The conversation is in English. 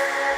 Yeah.